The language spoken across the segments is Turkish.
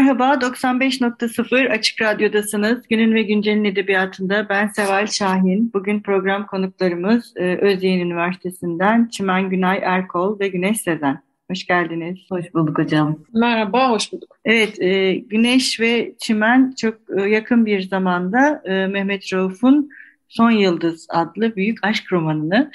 Merhaba, 95.0 Açık Radyo'dasınız. Günün ve Güncel'in edebiyatında ben Seval Şahin. Bugün program konuklarımız e, Özyeğin Üniversitesi'nden Çimen Günay Erkol ve Güneş Sezen. Hoş geldiniz. Hoş bulduk hocam. Merhaba, hoş bulduk. Evet, e, Güneş ve Çimen çok e, yakın bir zamanda e, Mehmet Rauf'un Son Yıldız adlı büyük aşk romanını,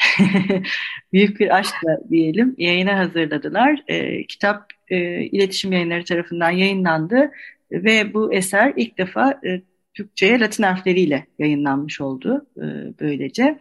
büyük bir aşkla diyelim, yayına hazırladılar. E, kitap e, iletişim yayınları tarafından yayınlandı ve bu eser ilk defa e, Türkçe'ye Latin harfleriyle yayınlanmış oldu e, böylece.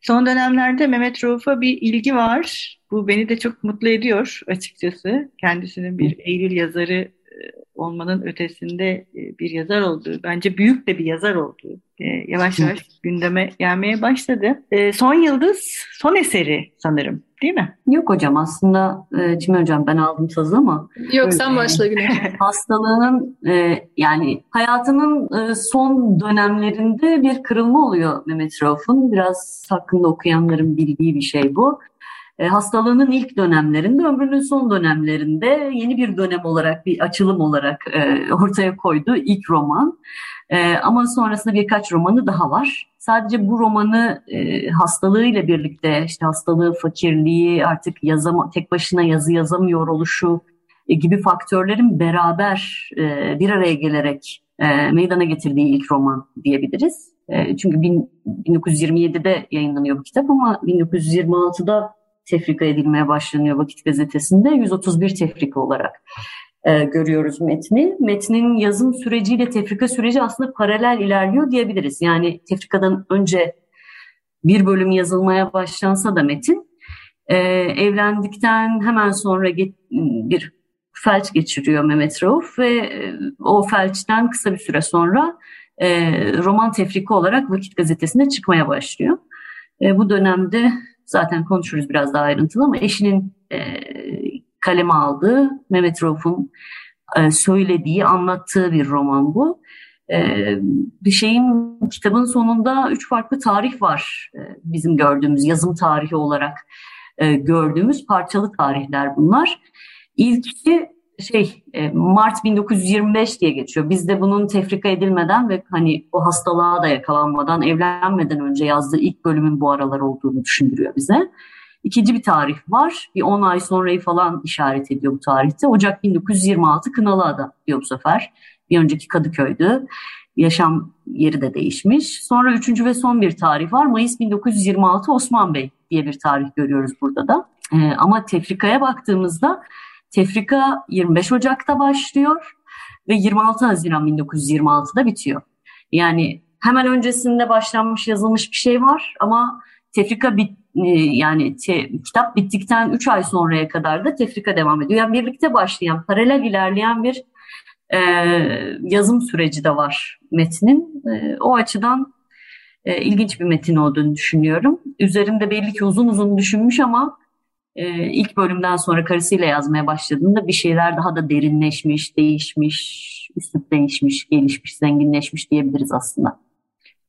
Son dönemlerde Mehmet Rauf'a bir ilgi var. Bu beni de çok mutlu ediyor açıkçası. Kendisinin bir Eylül yazarı e, olmanın ötesinde e, bir yazar olduğu, bence büyük de bir yazar olduğu e, yavaş yavaş gündeme gelmeye başladı. Son Yıldız son eseri sanırım değil mi? Yok hocam aslında Cimri hocam ben aldım sözü ama. Yok sen başla Güneş. Hastalığının yani hayatının son dönemlerinde bir kırılma oluyor Mehmet Rauf'un. Biraz hakkında okuyanların bildiği bir şey bu. E, hastalığının ilk dönemlerinde, ömrünün son dönemlerinde yeni bir dönem olarak, bir açılım olarak e, ortaya koyduğu ilk roman. E, ama sonrasında birkaç romanı daha var. Sadece bu romanı hastalığıyla birlikte, işte hastalığı, fakirliği, artık yazama, tek başına yazı yazamıyor oluşu gibi faktörlerin beraber bir araya gelerek meydana getirdiği ilk roman diyebiliriz. Çünkü bin, 1927'de yayınlanıyor bu kitap ama 1926'da tefrika edilmeye başlanıyor Vakit Gazetesi'nde. 131 tefrika olarak e, görüyoruz metni. Metnin yazım süreciyle tefrika süreci aslında paralel ilerliyor diyebiliriz. Yani tefrikadan önce bir bölüm yazılmaya başlansa da metin e, evlendikten hemen sonra get, bir felç geçiriyor Mehmet Rauf ve e, o felçten kısa bir süre sonra e, roman tefrika olarak Vakit Gazetesi'nde çıkmaya başlıyor. E, bu dönemde zaten konuşuruz biraz daha ayrıntılı ama eşinin e, kaleme aldığı Mehmet Rauf'un e, söylediği, anlattığı bir roman bu. E, bir şeyin kitabın sonunda üç farklı tarih var e, bizim gördüğümüz yazım tarihi olarak e, gördüğümüz parçalı tarihler bunlar. İlki şey e, Mart 1925 diye geçiyor. Biz de bunun tefrika edilmeden ve hani o hastalığa da yakalanmadan, evlenmeden önce yazdığı ilk bölümün bu aralar olduğunu düşündürüyor bize. İkinci bir tarih var. Bir 10 ay sonrayı falan işaret ediyor bu tarihte. Ocak 1926 Kınalıada diyor bu sefer. Bir önceki Kadıköy'dü. Yaşam yeri de değişmiş. Sonra üçüncü ve son bir tarih var. Mayıs 1926 Osman Bey diye bir tarih görüyoruz burada da. Ee, ama tefrikaya baktığımızda Tefrika 25 Ocak'ta başlıyor ve 26 Haziran 1926'da bitiyor. Yani hemen öncesinde başlanmış yazılmış bir şey var ama tefrika bit, e, yani te, kitap bittikten 3 ay sonraya kadar da tefrika devam ediyor. Yani birlikte başlayan, paralel ilerleyen bir e, yazım süreci de var metnin. E, o açıdan e, ilginç bir metin olduğunu düşünüyorum. Üzerinde belli ki uzun uzun düşünmüş ama e, ilk bölümden sonra karısıyla yazmaya başladığında bir şeyler daha da derinleşmiş, değişmiş, üslup değişmiş, gelişmiş, zenginleşmiş diyebiliriz aslında.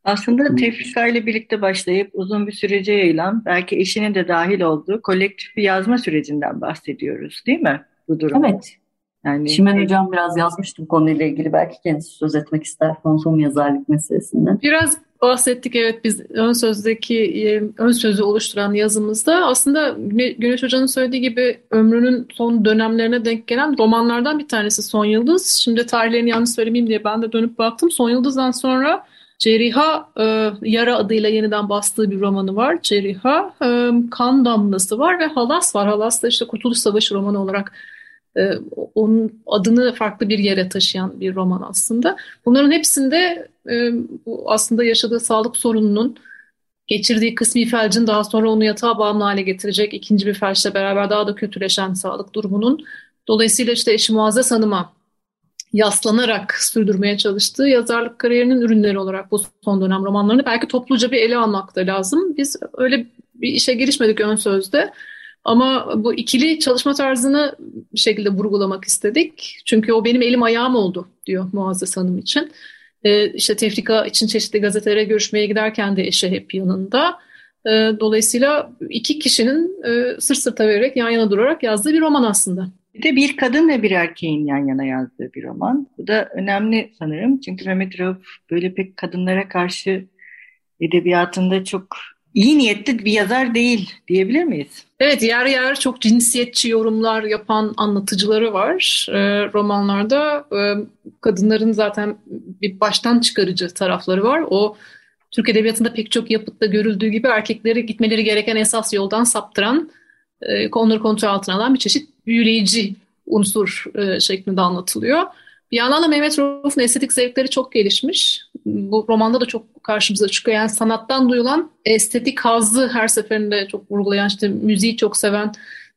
Aslında tefrika ile birlikte başlayıp uzun bir sürece yayılan, belki eşinin de dahil olduğu kolektif bir yazma sürecinden bahsediyoruz değil mi bu durumda? Evet. Yani, Şimen Hocam biraz yazmıştım konuyla ilgili. Belki kendisi söz etmek ister konsom yazarlık meselesinden. Biraz bahsettik evet biz ön sözdeki e, ön sözü oluşturan yazımızda aslında Güneş Hoca'nın söylediği gibi ömrünün son dönemlerine denk gelen romanlardan bir tanesi Son Yıldız. Şimdi tarihlerini yanlış söylemeyeyim diye ben de dönüp baktım. Son Yıldız'dan sonra Ceriha e, Yara adıyla yeniden bastığı bir romanı var. Ceriha e, Kan Damlası var ve Halas var. Halas da işte Kurtuluş Savaşı romanı olarak e, onun adını farklı bir yere taşıyan bir roman aslında. Bunların hepsinde e, bu aslında yaşadığı sağlık sorununun geçirdiği kısmi felcin daha sonra onu yatağa bağımlı hale getirecek ikinci bir felçle beraber daha da kötüleşen sağlık durumunun dolayısıyla işte eşi Muazzez Hanım'a yaslanarak sürdürmeye çalıştığı yazarlık kariyerinin ürünleri olarak bu son dönem romanlarını belki topluca bir ele almak da lazım. Biz öyle bir işe girişmedik ön sözde. Ama bu ikili çalışma tarzını bir şekilde vurgulamak istedik. Çünkü o benim elim ayağım oldu diyor Muazzez Hanım için. Ee, işte tefrika için çeşitli gazetelere görüşmeye giderken de eşi hep yanında. Ee, dolayısıyla iki kişinin e, sırt sırta vererek yan yana durarak yazdığı bir roman aslında. Bir de bir kadın ve bir erkeğin yan yana yazdığı bir roman. Bu da önemli sanırım. Çünkü Mehmet Rauf böyle pek kadınlara karşı edebiyatında çok iyi niyetli bir yazar değil diyebilir miyiz? Evet yer yer çok cinsiyetçi yorumlar yapan anlatıcıları var e, romanlarda. E, kadınların zaten bir baştan çıkarıcı tarafları var. O Türk Edebiyatı'nda pek çok yapıtta görüldüğü gibi erkekleri gitmeleri gereken esas yoldan saptıran, e, onları kontrol altına alan bir çeşit büyüleyici unsur e, şeklinde anlatılıyor. Bir yandan da Mehmet Rauf'un estetik zevkleri çok gelişmiş. Bu romanda da çok karşımıza çıkıyor. Yani sanattan duyulan estetik hazzı her seferinde çok vurgulayan, işte müziği çok seven,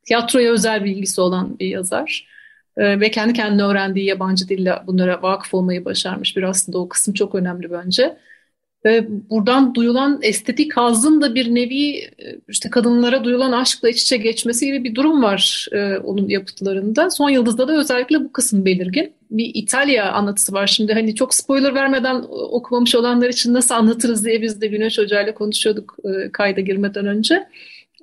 tiyatroya özel bilgisi olan bir yazar. Ee, ve kendi kendine öğrendiği yabancı dille bunlara vakıf olmayı başarmış bir aslında o kısım çok önemli bence. Ve buradan duyulan estetik hazın da bir nevi e, işte kadınlara duyulan aşkla iç içe geçmesi gibi bir durum var e, onun yapıtlarında. Son Yıldız'da da özellikle bu kısım belirgin. Bir İtalya anlatısı var şimdi hani çok spoiler vermeden okumamış olanlar için nasıl anlatırız diye biz de Güneş Hoca ile konuşuyorduk e, kayda girmeden önce.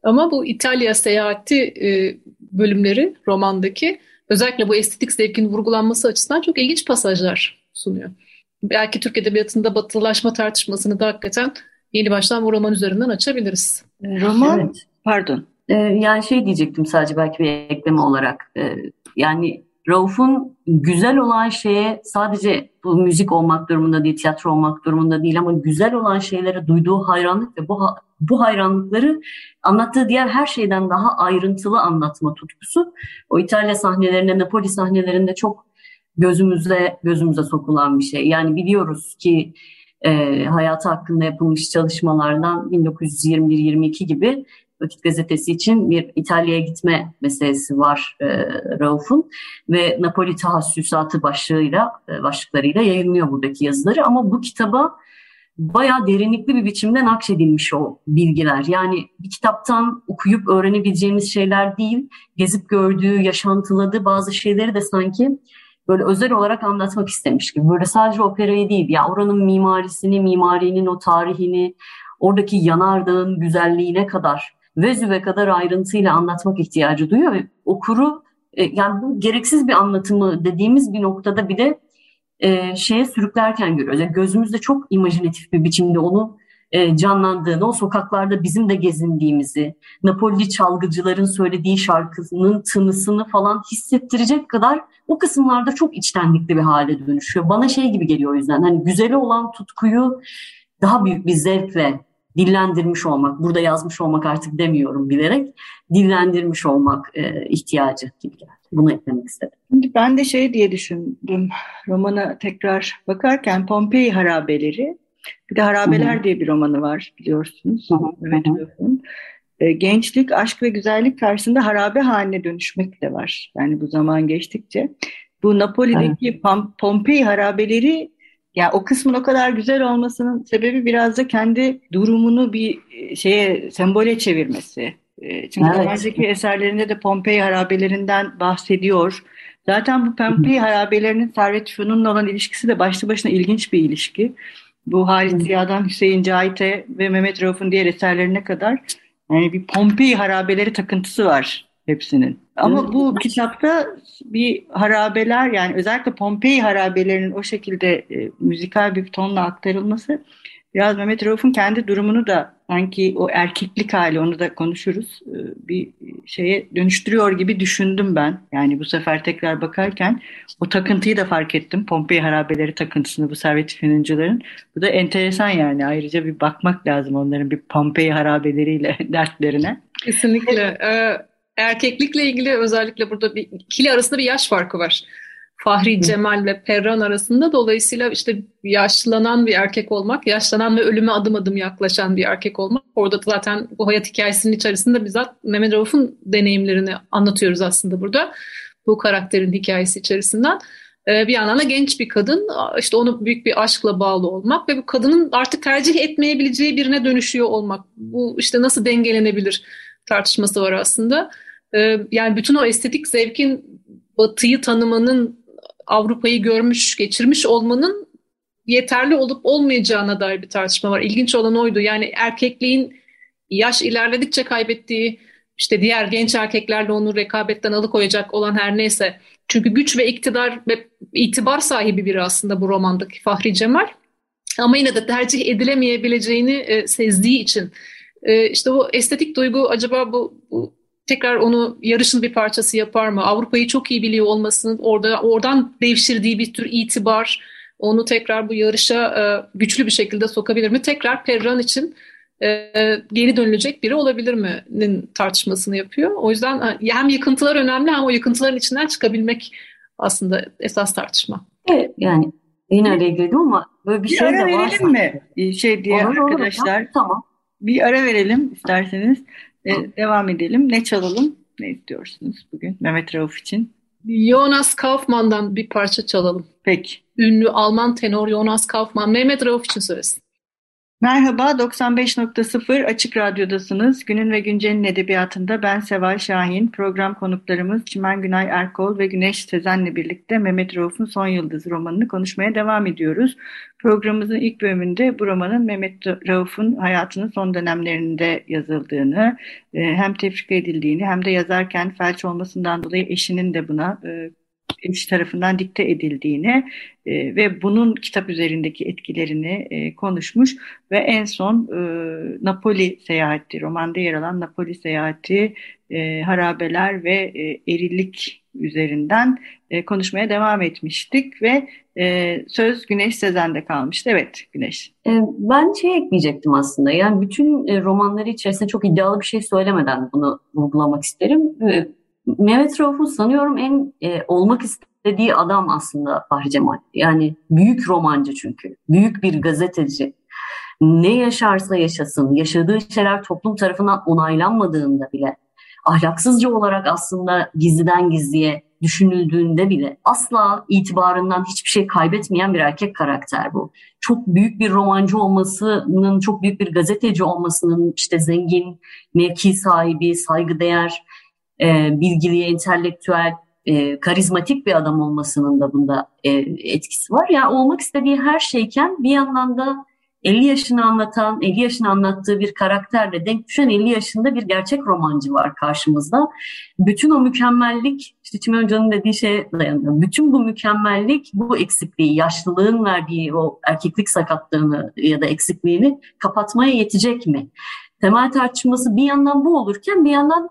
Ama bu İtalya seyahati e, bölümleri romandaki özellikle bu estetik zevkin vurgulanması açısından çok ilginç pasajlar sunuyor belki Türk Edebiyatı'nda batılılaşma tartışmasını da hakikaten yeni baştan bu roman üzerinden açabiliriz. Roman, evet. pardon. Ee, yani şey diyecektim sadece belki bir ekleme olarak. Ee, yani Rauf'un güzel olan şeye sadece bu müzik olmak durumunda değil, tiyatro olmak durumunda değil ama güzel olan şeylere duyduğu hayranlık ve bu bu hayranlıkları anlattığı diğer her şeyden daha ayrıntılı anlatma tutkusu o İtalya sahnelerinde, Napoli sahnelerinde çok gözümüze gözümüze sokulan bir şey. Yani biliyoruz ki e, hayatı hakkında yapılmış çalışmalardan 1921-22 gibi Vakit Gazetesi için bir İtalya'ya gitme meselesi var e, Rauf'un ve Napoli tahassüsatı başlığıyla e, başlıklarıyla yayınlıyor buradaki yazıları ama bu kitaba bayağı derinlikli bir biçimde nakşedilmiş o bilgiler. Yani bir kitaptan okuyup öğrenebileceğimiz şeyler değil, gezip gördüğü, yaşantıladığı bazı şeyleri de sanki böyle özel olarak anlatmak istemiş gibi. Böyle sadece operayı değil ya oranın mimarisini, mimarinin o tarihini, oradaki yanardağın güzelliğine kadar, Vezüve kadar ayrıntıyla anlatmak ihtiyacı duyuyor ve okuru e, yani bu gereksiz bir anlatımı dediğimiz bir noktada bile e, şeye sürüklerken görüyoruz. Yani gözümüzde çok imajinatif bir biçimde onu e, canlandığını, o sokaklarda bizim de gezindiğimizi, Napoli çalgıcıların söylediği şarkının tınısını falan hissettirecek kadar o kısımlarda çok içtenlikli bir hale dönüşüyor. Bana şey gibi geliyor o yüzden hani güzeli olan tutkuyu daha büyük bir zevkle dillendirmiş olmak, burada yazmış olmak artık demiyorum bilerek, dillendirmiş olmak e, ihtiyacı gibi geldi. Bunu eklemek istedim. Ben de şey diye düşündüm, romana tekrar bakarken Pompei harabeleri bir de Harabeler Hı-hı. diye bir romanı var biliyorsunuz. Evet, e, gençlik, aşk ve güzellik karşısında harabe haline dönüşmek de var. Yani bu zaman geçtikçe. Bu Napoli'deki evet. Pompei harabeleri yani o kısmın o kadar güzel olmasının sebebi biraz da kendi durumunu bir e, şeye sembole çevirmesi. E, çünkü evet. önceki eserlerinde de Pompei harabelerinden bahsediyor. Zaten bu Pompei harabelerinin Servet Fünun'la olan ilişkisi de başlı başına ilginç bir ilişki. Bu Halit Ziya'dan Hüseyin Cahit'e ve Mehmet Rauf'un diğer eserlerine kadar yani bir Pompei harabeleri takıntısı var hepsinin. Ama bu kitapta bir harabeler yani özellikle Pompei harabelerinin o şekilde e, müzikal bir tonla aktarılması biraz Mehmet Rauf'un kendi durumunu da sanki o erkeklik hali onu da konuşuruz e, bir şeye dönüştürüyor gibi düşündüm ben. Yani bu sefer tekrar bakarken o takıntıyı da fark ettim. Pompei harabeleri takıntısını bu Servet Fünuncuların. Bu da enteresan yani ayrıca bir bakmak lazım onların bir Pompei harabeleriyle dertlerine. Kesinlikle. Ee, erkeklikle ilgili özellikle burada bir ikili arasında bir yaş farkı var. Fahri Cemal ve Perran arasında dolayısıyla işte yaşlanan bir erkek olmak, yaşlanan ve ölüme adım adım yaklaşan bir erkek olmak. Orada zaten bu hayat hikayesinin içerisinde bizzat Mehmet Rauf'un deneyimlerini anlatıyoruz aslında burada. Bu karakterin hikayesi içerisinden. Ee, bir yandan da genç bir kadın işte onu büyük bir aşkla bağlı olmak ve bu kadının artık tercih etmeyebileceği birine dönüşüyor olmak. Bu işte nasıl dengelenebilir tartışması var aslında. Ee, yani bütün o estetik zevkin batıyı tanımanın Avrupa'yı görmüş, geçirmiş olmanın yeterli olup olmayacağına dair bir tartışma var. İlginç olan oydu. Yani erkekliğin yaş ilerledikçe kaybettiği, işte diğer genç erkeklerle onu rekabetten alıkoyacak olan her neyse. Çünkü güç ve iktidar ve itibar sahibi biri aslında bu romandaki Fahri Cemal. Ama yine de tercih edilemeyebileceğini e, sezdiği için. E, işte bu estetik duygu acaba bu, bu tekrar onu yarışın bir parçası yapar mı? Avrupa'yı çok iyi biliyor olmasının orada oradan devşirdiği bir tür itibar onu tekrar bu yarışa e, güçlü bir şekilde sokabilir mi? Tekrar Perran için e, geri dönülecek biri olabilir mi'nin tartışmasını yapıyor. O yüzden hem yıkıntılar önemli hem o yıkıntıların içinden çıkabilmek aslında esas tartışma. Evet, yani yine araya girdim ama böyle bir, bir şey ara de var. verelim mi? Şey diye olur, arkadaşlar. Olur, tamam. Bir ara verelim isterseniz. Ee, devam edelim. Ne çalalım? Ne istiyorsunuz bugün Mehmet Rauf için? Jonas Kaufmann'dan bir parça çalalım. Peki. Ünlü Alman tenor Jonas Kaufmann. Mehmet Rauf için söylesin. Merhaba, 95.0 Açık Radyo'dasınız. Günün ve Güncel'in edebiyatında ben Seval Şahin. Program konuklarımız Çimen Günay Erkol ve Güneş Sezen'le birlikte Mehmet Rauf'un Son Yıldız romanını konuşmaya devam ediyoruz. Programımızın ilk bölümünde bu romanın Mehmet Rauf'un hayatının son dönemlerinde yazıldığını, e, hem tefrika edildiğini hem de yazarken felç olmasından dolayı eşinin de buna e, eş tarafından dikte edildiğini e, ve bunun kitap üzerindeki etkilerini e, konuşmuş ve en son e, Napoli seyahati, romanda yer alan Napoli seyahati, e, harabeler ve e, erilik üzerinden e, konuşmaya devam etmiştik ve e, söz Güneş Sezen'de kalmıştı. Evet Güneş. E, ben şey ekleyecektim aslında. Yani bütün e, romanları içerisinde çok iddialı bir şey söylemeden bunu vurgulamak isterim. Mehmet Rauf'un sanıyorum en e, olmak istediği adam aslında Fahri Cemal. Yani büyük romancı çünkü. Büyük bir gazeteci. Ne yaşarsa yaşasın, yaşadığı şeyler toplum tarafından onaylanmadığında bile, ahlaksızca olarak aslında gizliden gizliye düşünüldüğünde bile asla itibarından hiçbir şey kaybetmeyen bir erkek karakter bu. Çok büyük bir romancı olmasının, çok büyük bir gazeteci olmasının işte zengin, mevki sahibi, saygıdeğer, e, bilgili, entelektüel, e, karizmatik bir adam olmasının da bunda e, etkisi var. Yani olmak istediği her şeyken bir yandan da 50 yaşını anlatan, 50 yaşını anlattığı bir karakterle denk düşen 50 yaşında bir gerçek romancı var karşımızda. Bütün o mükemmellik, işte Çimen Hoca'nın dediği şeye dayanıyor. Bütün bu mükemmellik, bu eksikliği, yaşlılığın verdiği o erkeklik sakatlığını ya da eksikliğini kapatmaya yetecek mi? Temel tartışması bir yandan bu olurken bir yandan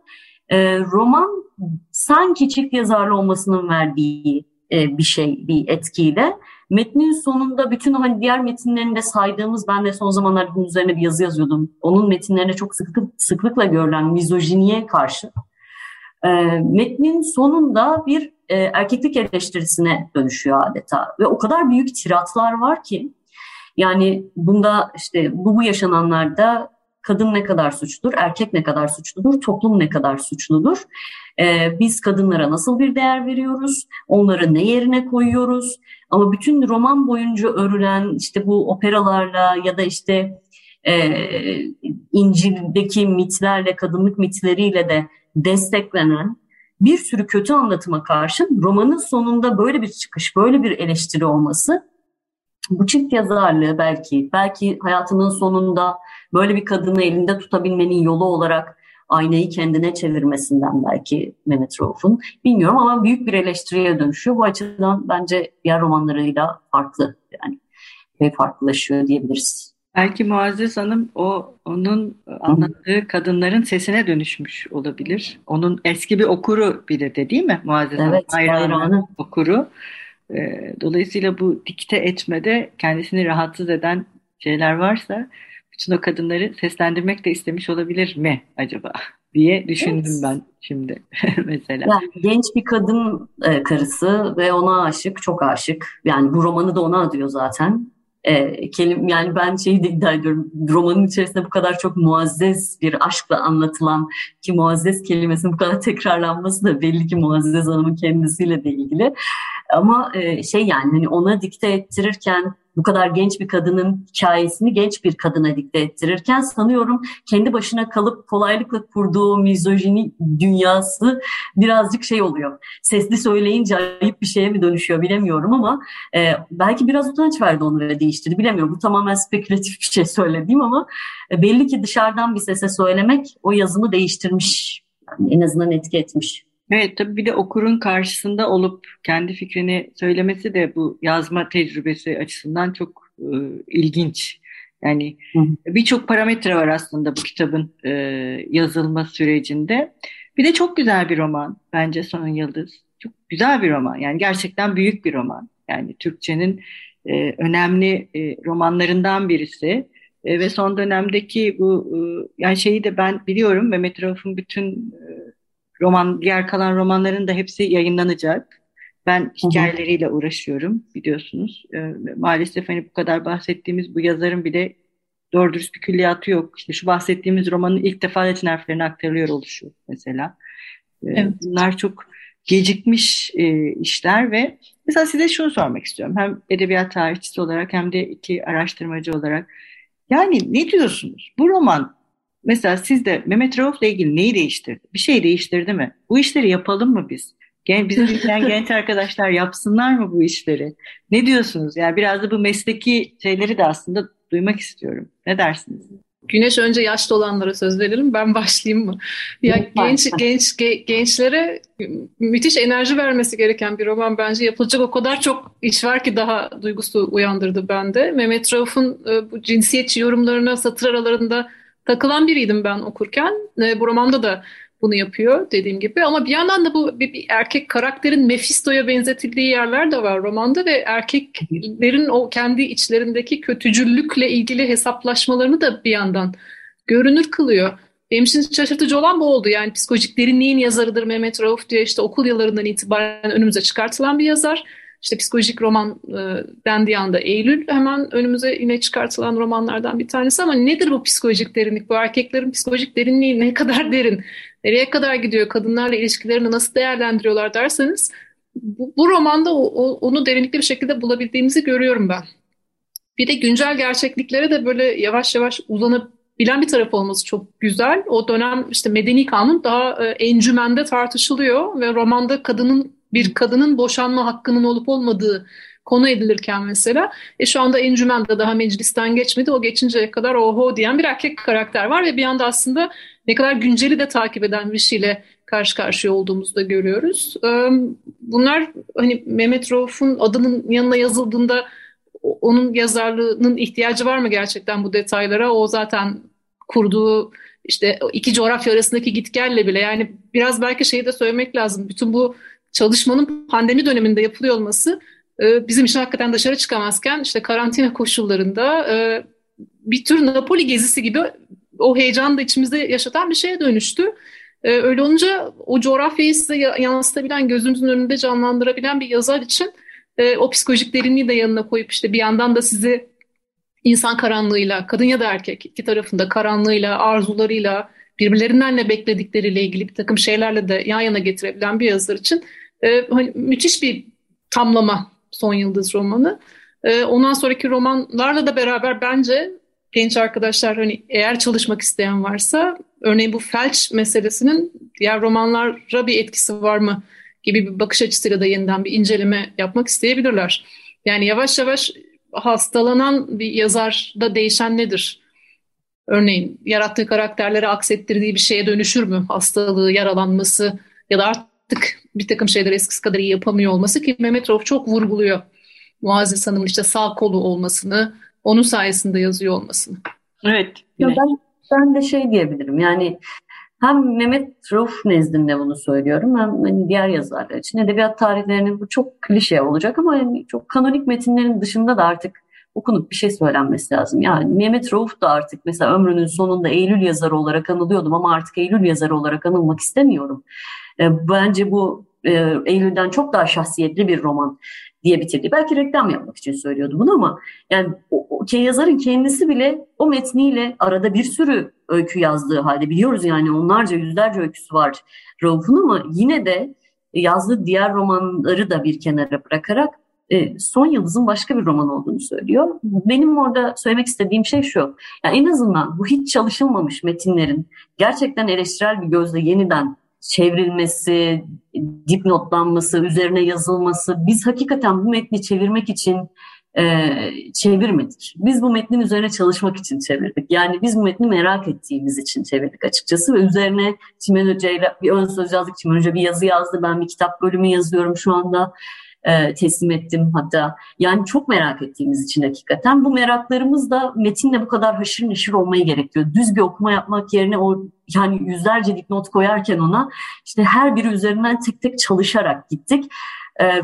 e, roman sanki çift yazarlı olmasının verdiği e, bir şey, bir etkiyle. Metnin sonunda bütün hani diğer metinlerinde saydığımız, ben de son zamanlarda bunun üzerine bir yazı yazıyordum. Onun metinlerinde çok sıklık, sıklıkla görülen mizojiniye karşı. E, metnin sonunda bir e, erkeklik eleştirisine dönüşüyor adeta. Ve o kadar büyük tiratlar var ki, yani bunda işte bu, bu yaşananlarda kadın ne kadar suçludur, erkek ne kadar suçludur, toplum ne kadar suçludur. Ee, biz kadınlara nasıl bir değer veriyoruz, onları ne yerine koyuyoruz. Ama bütün roman boyunca örülen işte bu operalarla ya da işte e, İncil'deki mitlerle, kadınlık mitleriyle de desteklenen bir sürü kötü anlatıma karşın romanın sonunda böyle bir çıkış, böyle bir eleştiri olması bu çift yazarlığı belki, belki hayatının sonunda böyle bir kadını elinde tutabilmenin yolu olarak aynayı kendine çevirmesinden belki Mehmet Rauf'un. Bilmiyorum ama büyük bir eleştiriye dönüşüyor. Bu açıdan bence diğer romanlarıyla farklı yani ve farklılaşıyor diyebiliriz. Belki Muazzez Hanım o onun anlattığı kadınların sesine dönüşmüş olabilir. Onun eski bir okuru bir de, de değil mi Muazzez evet, Hanım? Hayranı okuru. Ee, dolayısıyla bu dikte etmede kendisini rahatsız eden şeyler varsa bütün o kadınları seslendirmek de istemiş olabilir mi acaba? diye düşündüm evet. ben şimdi mesela. Yani genç bir kadın e, karısı ve ona aşık, çok aşık. Yani bu romanı da ona adıyor zaten. E, kelim, yani ben şeyi de iddia ediyorum. Romanın içerisinde bu kadar çok muazzez bir aşkla anlatılan ki muazzez kelimesinin bu kadar tekrarlanması da belli ki Muazzez Hanım'ın kendisiyle de ilgili. Ama e, şey yani hani ona dikte ettirirken bu kadar genç bir kadının hikayesini genç bir kadına dikte ettirirken sanıyorum kendi başına kalıp kolaylıkla kurduğu mizojini dünyası birazcık şey oluyor. Sesli söyleyince ayıp bir şeye mi dönüşüyor bilemiyorum ama e, belki biraz utanç verdi ve değiştirdi bilemiyorum. Bu tamamen spekülatif bir şey söylediğim ama e, belli ki dışarıdan bir sese söylemek o yazımı değiştirmiş. Yani en azından etki etmiş. Evet tabii bir de okurun karşısında olup kendi fikrini söylemesi de bu yazma tecrübesi açısından çok e, ilginç. Yani birçok parametre var aslında bu kitabın e, yazılma sürecinde. Bir de çok güzel bir roman bence Son Yıldız. Çok güzel bir roman. Yani gerçekten büyük bir roman. Yani Türkçenin e, önemli e, romanlarından birisi. E, ve son dönemdeki bu e, yani şeyi de ben biliyorum Mehmet Rauf'un bütün e, roman, diğer kalan romanların da hepsi yayınlanacak. Ben hikayeleriyle uğraşıyorum biliyorsunuz. E, maalesef hani bu kadar bahsettiğimiz bu yazarın bile doğru dürüst bir külliyatı yok. İşte şu bahsettiğimiz romanın ilk defa Latin harflerine aktarılıyor oluşu mesela. E, evet. Bunlar çok gecikmiş e, işler ve mesela size şunu sormak istiyorum. Hem edebiyat tarihçisi olarak hem de iki araştırmacı olarak. Yani ne diyorsunuz? Bu roman Mesela siz de Mehmet Rauf'la ilgili neyi değiştirdi? Bir şey değiştirdi mi? Bu işleri yapalım mı biz? Gen, bizim dinleyen genç arkadaşlar yapsınlar mı bu işleri? Ne diyorsunuz? Yani biraz da bu mesleki şeyleri de aslında duymak istiyorum. Ne dersiniz? Güneş önce yaşlı olanlara söz verelim. Ben başlayayım mı? Ya genç genç gençlere müthiş enerji vermesi gereken bir roman bence yapılacak o kadar çok iş var ki daha duygusu uyandırdı bende. Mehmet Rauf'un e, bu cinsiyetçi yorumlarına satır aralarında takılan biriydim ben okurken. E, bu romanda da bunu yapıyor dediğim gibi. Ama bir yandan da bu bir, bir erkek karakterin Mephisto'ya benzetildiği yerler de var romanda ve erkeklerin o kendi içlerindeki kötücüllükle ilgili hesaplaşmalarını da bir yandan görünür kılıyor. Benim için şaşırtıcı olan bu oldu. Yani psikolojik derinliğin yazarıdır Mehmet Rauf diye işte okul yıllarından itibaren önümüze çıkartılan bir yazar işte psikolojik roman e, dendiği anda Eylül hemen önümüze yine çıkartılan romanlardan bir tanesi ama nedir bu psikolojik derinlik? Bu erkeklerin psikolojik derinliği ne kadar derin? Nereye kadar gidiyor? Kadınlarla ilişkilerini nasıl değerlendiriyorlar derseniz bu, bu romanda o, o, onu derinlikli bir şekilde bulabildiğimizi görüyorum ben. Bir de güncel gerçekliklere de böyle yavaş yavaş uzanabilen bir taraf olması çok güzel. O dönem işte medeni kanun daha e, encümende tartışılıyor ve romanda kadının bir kadının boşanma hakkının olup olmadığı konu edilirken mesela e şu anda encümende daha meclisten geçmedi. O geçinceye kadar oho diyen bir erkek karakter var ve bir anda aslında ne kadar günceli de takip eden bir şeyle karşı karşıya olduğumuzu da görüyoruz. Bunlar hani Mehmet Rauf'un adının yanına yazıldığında onun yazarlığının ihtiyacı var mı gerçekten bu detaylara? O zaten kurduğu işte iki coğrafya arasındaki gitgelle bile yani biraz belki şeyi de söylemek lazım. Bütün bu çalışmanın pandemi döneminde yapılıyor olması e, bizim için hakikaten dışarı çıkamazken işte karantina koşullarında e, bir tür Napoli gezisi gibi o heyecanı da içimizde yaşatan bir şeye dönüştü. E, öyle olunca o coğrafyayı size yansıtabilen, gözünüzün önünde canlandırabilen bir yazar için o psikolojik derinliği de yanına koyup işte bir yandan da sizi insan karanlığıyla, kadın ya da erkek iki tarafında karanlığıyla, arzularıyla, birbirlerinden ne bekledikleriyle ilgili bir takım şeylerle de yan yana getirebilen bir yazar için e, hani müthiş bir tamlama Son Yıldız romanı. E, ondan sonraki romanlarla da beraber bence genç arkadaşlar hani eğer çalışmak isteyen varsa örneğin bu felç meselesinin diğer romanlara bir etkisi var mı gibi bir bakış açısıyla da yeniden bir inceleme yapmak isteyebilirler. Yani yavaş yavaş hastalanan bir yazar da değişen nedir? Örneğin yarattığı karakterleri aksettirdiği bir şeye dönüşür mü? Hastalığı, yaralanması ya da artık bir takım şeyler eskisi kadar iyi yapamıyor olması ki Mehmet Rauf çok vurguluyor. Muazzez Hanım'ın işte sağ kolu olmasını, onun sayesinde yazıyor olmasını. Evet. Ya ben, ben de şey diyebilirim yani hem Mehmet Rauf nezdinde bunu söylüyorum hem hani diğer yazarlar için edebiyat tarihlerinin bu çok klişe olacak ama yani çok kanonik metinlerin dışında da artık okunup bir şey söylenmesi lazım. Yani Mehmet Rauf da artık mesela ömrünün sonunda Eylül yazarı olarak anılıyordum ama artık Eylül yazarı olarak anılmak istemiyorum. E, bence bu e, Eylül'den çok daha şahsiyetli bir roman diye bitirdi. Belki reklam yapmak için söylüyordu bunu ama yani o, o yazarın kendisi bile o metniyle arada bir sürü öykü yazdığı halde biliyoruz yani onlarca yüzlerce öyküsü var Rauf'un ama yine de yazdığı diğer romanları da bir kenara bırakarak e, Son Yıldız'ın başka bir roman olduğunu söylüyor. Benim orada söylemek istediğim şey şu. Yani en azından bu hiç çalışılmamış metinlerin gerçekten eleştirel bir gözle yeniden çevrilmesi, dipnotlanması, üzerine yazılması. Biz hakikaten bu metni çevirmek için e, çevirmedik. Biz bu metnin üzerine çalışmak için çevirdik. Yani biz bu metni merak ettiğimiz için çevirdik açıkçası ve üzerine Çimen Hoca ile bir ön söz yazdık. Çimen Hoca bir yazı yazdı. Ben bir kitap bölümü yazıyorum şu anda e, teslim ettim hatta. Yani çok merak ettiğimiz için hakikaten. Bu meraklarımız da metinle bu kadar haşır neşir olmayı gerekiyor. Düz bir okuma yapmak yerine o yani yüzlerce dipnot koyarken ona işte her biri üzerinden tek tek çalışarak gittik. E,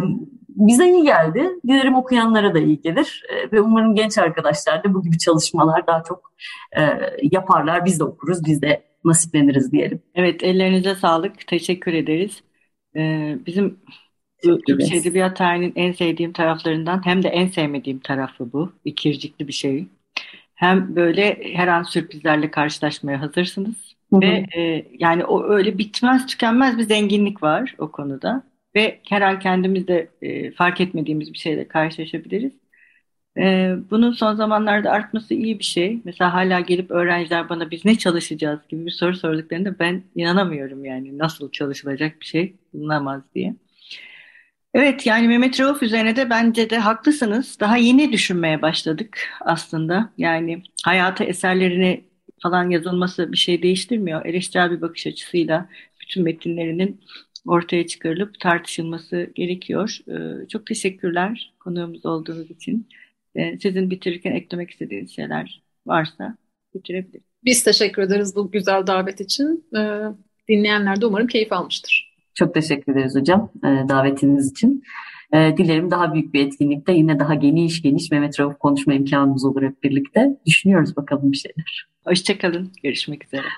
bize iyi geldi. Dilerim okuyanlara da iyi gelir. E, ve umarım genç arkadaşlar da bu gibi çalışmalar daha çok e, yaparlar. Biz de okuruz, biz de nasipleniriz diyelim. Evet, ellerinize sağlık. Teşekkür ederiz. Ee, bizim Türkçe Edebiyat tarihinin en sevdiğim taraflarından hem de en sevmediğim tarafı bu. İkircikli bir şey. Hem böyle her an sürprizlerle karşılaşmaya hazırsınız. Hı hı. Ve e, yani o öyle bitmez tükenmez bir zenginlik var o konuda. Ve her an kendimizde e, fark etmediğimiz bir şeyle karşılaşabiliriz. E, bunun son zamanlarda artması iyi bir şey. Mesela hala gelip öğrenciler bana biz ne çalışacağız gibi bir soru sorduklarında ben inanamıyorum yani nasıl çalışılacak bir şey bulunamaz diye. Evet yani Mehmet Rauf üzerine de bence de haklısınız. Daha yeni düşünmeye başladık aslında. Yani hayata eserlerini falan yazılması bir şey değiştirmiyor. Eleştirel bir bakış açısıyla bütün metinlerinin ortaya çıkarılıp tartışılması gerekiyor. Ee, çok teşekkürler konuğumuz olduğunuz için. Ee, sizin bitirirken eklemek istediğiniz şeyler varsa bitirebiliriz. Biz teşekkür ederiz bu güzel davet için. Ee, dinleyenler de umarım keyif almıştır. Çok teşekkür ederiz hocam davetiniz için. E, dilerim daha büyük bir etkinlikte yine daha geniş geniş Mehmet Rauf konuşma imkanımız olur hep birlikte. Düşünüyoruz bakalım bir şeyler. Hoşçakalın. Görüşmek üzere.